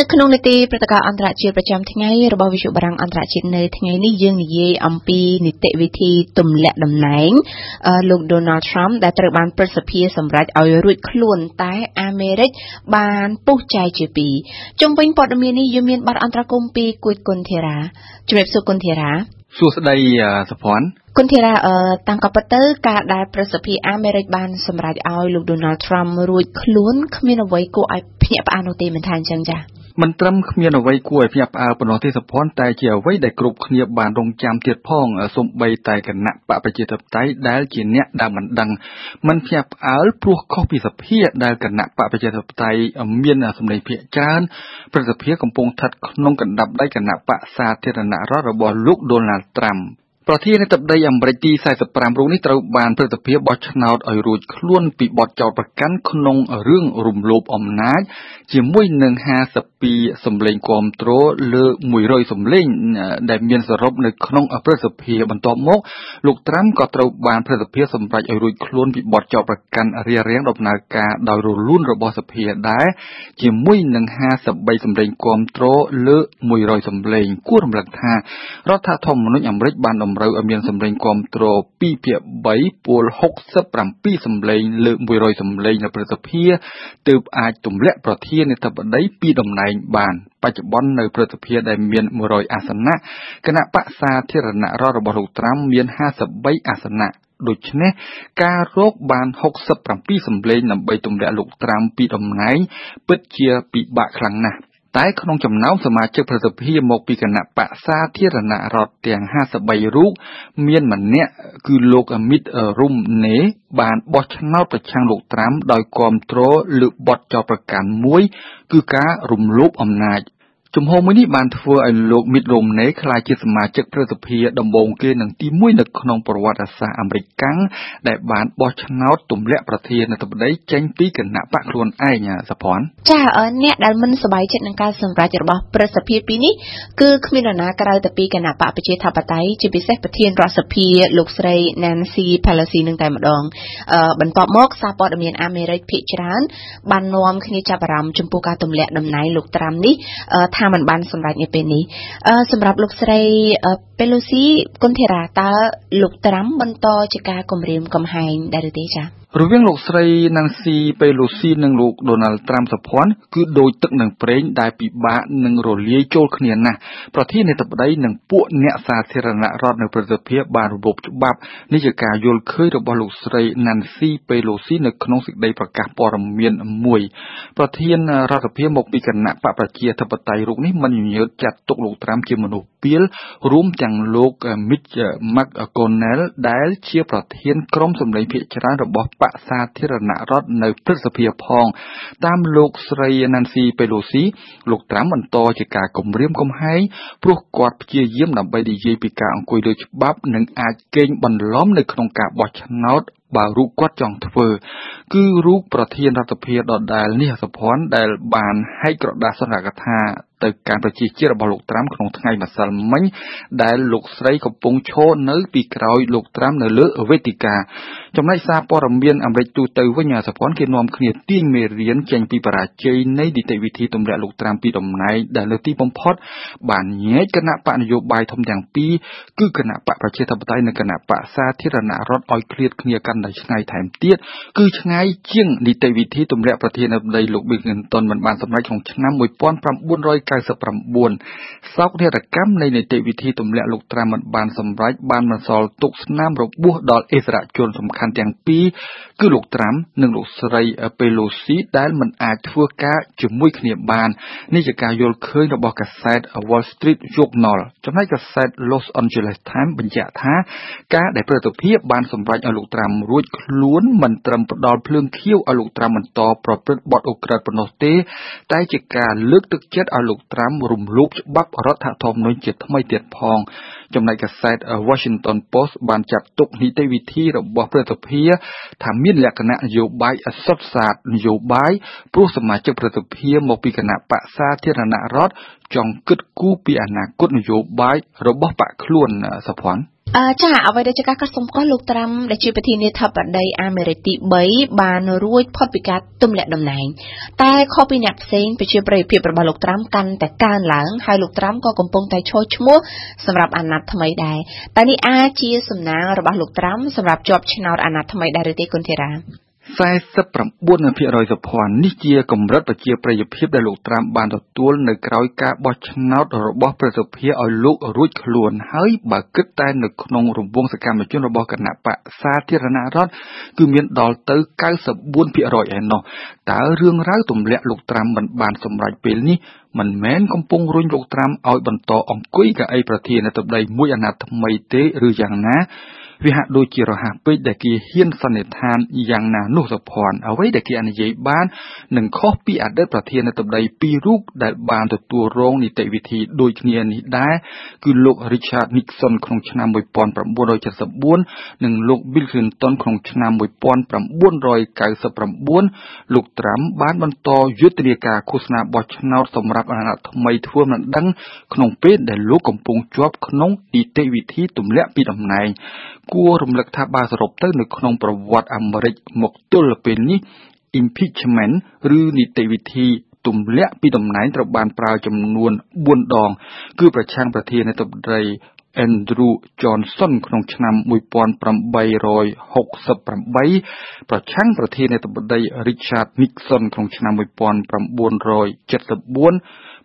នៅក្នុងនីតិព្រឹត្តិការណ៍អន្តរជាតិប្រចាំថ្ងៃរបស់វិទ្យុបារាំងអន្តរជាតិនៅថ្ងៃនេះយើងនិយាយអំពីនីតិវិធីទម្លាក់តំណែងលោក Donald Trump ដែលត្រូវបានព្រឹទ្ធសភាសម្រេចឲ្យរួចខ្លួនតែអាមេរិកបានពុះចែកជាពីរជុំវិញព័ត៌មាននេះយើងមានបទអន្តរកម្មពីគួយគុនធីរ៉ាជំរាបសួរគុនធីរ៉ាសួស្តីសុភ័ណ្ឌគុនធីរ៉ាតាមក៏ពិតទៅការដែលប្រសិទ្ធភាពអាមេរិកបានសម្រេចឲ្យលោក Donald Trump រួចខ្លួនគ្មានអ្វីគួរឲ្យភ្ញាក់ផ្អើលនោះទេមិនថាអញ្ចឹងចា៎ មិនត្រឹមគ្មានអ្វីគួរឲ្យភ្ញាក់ផ្អើលប៉ុណ្ណោះទេសុភ័ណ្ឌតែជាអ្វីដែលគ្រប់គ្នាបានរងចាំទៀតផងសូម្បីតែគណៈបកប្រជាធិបតេយ្យដែលជាអ្នកដែលមិនដឹងមិនភ្ញាក់ផ្អើលព្រោះខុសពីសភាដែលគណៈបកប្រជាធិបតេយ្យមានសម្លេងភាគច្រើនប្រសិទ្ធភាពកំពុងស្ថិតក្នុងកណ្ដាប់ដៃគណៈបកសាធារណរដ្ឋរបស់លោកដូណាល់ត្រាំ ប្រធានាធិបតីអាមេរិកទី45រូបនេះត្រូវបានព្រឹទ្ធសភាបោះឆ្នោតឲ្យរួចខ្លួនពីបទចោទប្រកាន់ក្នុងរឿងរំលោភអំណាច ជាមួយនឹង52សម្លេងគាំទ្រលើ100សម្លេងដែលមានសរុបនៅក្នុងព្រឹទ្ធសភាបន្ទាប់មកលោកត្រាំក៏ត្រូវបានព្រឹទ្ធសភាសម្រេចឲ្យរួចខ្លួនពីបទចោទប្រកាន់រារាំងដំណើរការដោយរលូនរបស់សភាដែរជាមួយនឹង53សម្លេងគាំទ្រលើ100សម្លេងគួររំលឹកថារដ្ឋធម្មនុញ្ញអាមេរិកបានតម្រូវឲ្យមានសម្លេងគាំទ្រ2ភាគ3ពល67សម្លេងលើ100សម្លេងនៅព្រឹទ្ធសភាទើបអាចទម្លាក់ប្រធានាធិបតីពីតំណែងបានបច្ចុប្បន្ននៅព្រឹទ្ធសភាដែលមាន100អាសនៈគណៈបក្សសាធារណរដ្ឋរបស់លោកត្រាំមាន53អាសនៈដូច្នេះការរកបាន67សម្លេងដើម្បីទម្លាក់លោកត្រាំពីតំណែងពិតជាពិបាកខ្លាំងណាស់ តែក្នុងចំណោមសមាជិកប្រសិទ្ធភាពមកពីគណៈបក្សសាធារណរដ្ឋទាំង53រូបមានម្នាក់គឺលោកមីតរុំណេបានបោះឆ្នោតប្រឆាំងលោកត្រាំដោយគាំទ្រលើបទចោទប្រកាន់មួយ គឺការរំលោភអំណាច ជំហរមួយនេះបានធ្វើឲ្យលោកមីតរ៉ូមណេក្លាយជាសមាជិកព្រឹទ្ធសភាដំបូងគេនឹងទី1នៅក្នុងប្រវត្តិសាស្ត្រអាមេរិកកាំងដែលបានបោះឆ្នោតទម្លាក់ប្រធានាធិបតីចេញពីគណៈបកខ្លួនឯងសភ័នចាអ្នកដែលមិនសប្បាយចិត្តនឹងការសម្រេចរបស់ព្រឹទ្ធសភាពីនេះគឺគ្មាននរណាក្រៅតែពីគណៈបកប្រជាធិបតេយ្យជាពិសេសប្រធានរដ្ឋសភាលោកស្រី Nancy Pelosi នឹងតែម្ដងបន្ទាប់មកសារព័ត៌មានអាមេរិកភាគច្រើនបាននាំគ្នាចាប់អារម្មណ៍ចំពោះការទម្លាក់តំណែងលោកត្រាំនេះថាมันបានសម្រេចនៅពេលនេះសម្រាប់លោកស្រី Pelosi គុនធីរ៉ាតើលោកត្រាំបន្តជាការគម្រាមកំហែងដែរឬទេចា៎រវាងលោកស្រី Nancy Pelosi និងលោក Donald Trump សុភ័ណ្ឌគឺដូចទឹកនិងប្រេងដែលពិបាកនឹងរលាយចូលគ្នាណាស់ប្រធានាធិបតីនិងពួកអ្នកសាធារណរដ្ឋនៅប្រសិទ្ធភាពបានរំលោភច្បាប់នេះជាការយល់ឃើញរបស់លោកស្រី Nancy Pelosi នៅក្នុងសេចក្តីប្រកាសព័ត៌មានមួយ ប្រធានរដ្ឋសភាមកពីគណៈបកប្រជាធិបតេយ្យរូបនេះមិនញញើតចាត់ទុកលោក Trump ជាមនុស្ស ពាល រួមទាំងលោក Mitch McConnell ដែលជាប្រធានក្រុមសម្លេងភាគច្រើនរបស់បកសាធារណរដ្ឋនៅព្រឹទ្ធសភាផង តាមលោកស្រី Nancy Pelosi លោកត្រាំបន្តជាការគំរាមកំហែងព្រោះគាត់ព្យាយាមដើម្បីនិយាយពីការអង្គុយលើច្បាប់និងអាចកេងបន្លំនៅក្នុងការបោះឆ្នោតបើរូបគាត់ចង់ធ្វើ គឺរូបប្រធានរដ្ឋសភាដដែលនេះសភ័ណ្ឌដែលបានហែកក្រដាសសន្និកថា ទៅកាន់ប្រជាជាតិរបស់លោកត្រាំក្នុងថ្ងៃម្សិលមិញដែលលោកស្រីកំពុងឈរនៅពីក្រោយលោកត្រាំនៅលើវេទិកា ចំណែកសារព័ត៌មានអាមេរិកទូទៅវិញសភ័ណ្ឌគេនាំគ្នាទាញមេរៀនចេញពីបរាជ័យនៃនីតិវិធីទម្លាក់លោកត្រាំពីតំណែងដែលលើទីបំផុត បានញែកគណៈបកនយោបាយធំទាំងពីរគឺគណៈបកប្រជាធិបតេយ្យនិងគណៈបកសាធារណរដ្ឋឲ្យឃ្លាតគ្នាកាន់តែឆ្ងាយថែមទៀតគឺឆ្ងាយជាងនីតិវិធីទម្លាក់ប្រធានាធិបតីលោក Bill Clinton មិនបានសម្រេចក្នុងឆ្នាំ1999សោកនាដកម្មនៃនីតិវិធីទម្លាក់លោកត្រាំមិនបានសម្រេចបានបន្សល់ទុកស្នាមរបួសដល់អិសរាជជនសំខាន់ទាំងពីរគឺលោកត្រាំនិងលោកស្រី Pelosi ដែលមិនអាចធ្វើការជាមួយគ្នាបាននេះជាការយល់ឃើញរបស់កាសែត Wall Street Journal ចំណែកកាសែត Los Angeles Times បញ្ជាក់ថាការដែលប្រតិភិបបានសម្រេចឲ្យលោកត្រាំរួចខ្លួនមិនត្រឹមផ្ដល់ភ្លើងខៀវឲ្យលោកត្រាំបន្តប្រព្រឹត្តបទអូក្រិដ្ឋប៉ុណ្ណោះទេ តែជាការលើកទឹកចិត្តឲ្យលោកត្រាំរំលោភច្បាប់រដ្ឋធម្មនុញ្ញជាថ្មីទៀតផង ចំណែកកាសែត Washington Post បានចាត់ទុកនីតិវិធីរបស់ព្រឹទ្ធសភាថាមានលក្ខណៈនយោបាយអសុទ្ធសាធនយោបាយព្រោះសមាជិកព្រឹទ្ធសភាមកពីគណៈបកសាធារណរដ្ឋចង់គិតគូរពីអនាគតនយោបាយរបស់បកខ្លួនសុភ័ណ្ឌ អឺចាអ្វីដែលជាការកត់សម្គាល់លោកត្រាំដែលជាប្រធានាធិបតីអាមេរិកទី3បានរួចផុតពីការទម្លាក់តំណែងតែខុសពីអ្នកផ្សេងប្រជាប្រិយភាពរបស់លោកត្រាំកាន់តែកើនឡើងហើយលោកត្រាំក៏កំពុងតែឈរឈ្មោះសម្រាប់អាណត្តិថ្មីដែរតែនេះអាចជាសំណាងរបស់លោកត្រាំសម្រាប់ជាប់ឆ្នោតអាណត្តិថ្មីដែរឬទេគុណធីរ៉ា 49%សុភ័ណ្ឌនេះជាកម្រិតប្រជាប្រិយភាពដែលលោកត្រាំបានទទួលនៅក្រោយការបោះឆ្នោតរបស់ប្រសិទ្ធភាពឲ្យលោករួចខ្លួនហើយបើគិតតែនៅក្នុងរង្វង់សកម្មជនរបស់គណៈបកសាធារណរដ្ឋគឺមានដល់ទៅ94%ឯណោះតើរឿងរ៉ាវទម្លាក់លោកត្រាំមិនបានសម្រេចពេលនេះមិនមែនកំពុងរុញលោកត្រាំឲ្យបន្តអង្គុយកៅអីប្រធានាធិបតីមួយអាណត្តិថ្មីទេឬយ៉ាងណា វាហាក់ដូចជារហ័សពេកដែលគេហ៊ានសន្និដ្ឋានយ៉ាងណានោះសុភ័ណ្ឌអ្វីដែលគេនិយាយបាននឹងខុសពីអតីតប្រធានាធិបតីពីររូបដែលបានទទួលរងនីតិវិធីដូចគ្នានេះដែរគឺលោក Richard Nixon ក្នុងឆ្នាំ1974និងលោក Bill Clinton ក្នុងឆ្នាំ1999លោក Trump បានបន្តយុទ្ធនាការឃោសនាបោះឆ្នោតសម្រាប់អាណត្តិថ្មីធ្វើមិនដឹងក្នុងពេលដែលលោកកំពុងជាប់ក្នុងនីតិវិធីទម្លាក់ពីតំណែងគួររំលឹកថាបើសរុបទៅនៅក្នុងប្រវត្តិអាមេរិកមកទល់ពេលនេះ impeachment ឬនីតិវិធីទម្លាក់ពីតំណែងត្រូវបានប្រើចំនួន4ដង គឺប្រឆាំងប្រធានាធិបតី Andrew Johnson ក្នុងឆ្នាំ1868ប្រឆាំងប្រធានាធិបតី Richard Nixon ក្នុងឆ្នាំ1974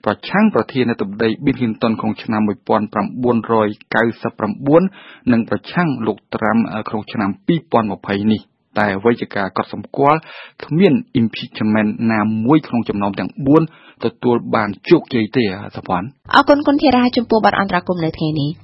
ប្រឆាំងប្រធានាធិបតី Bill Clinton ក្នុងឆ្នាំ1999និងប្រឆាំងលោកត្រាំក្នុងឆ្នាំ2020នេះតែអ្វីជាការកត់សម្គាល់គ្មាន impeachment ណាមួយក្នុងចំណោមទាំង4ទទួលបានជោគជ័យទេសភ័ណ្ឌអរគុណគុណធីរាចំពោះបទអន្តរាគមន៍នៅថ្ងៃនេះ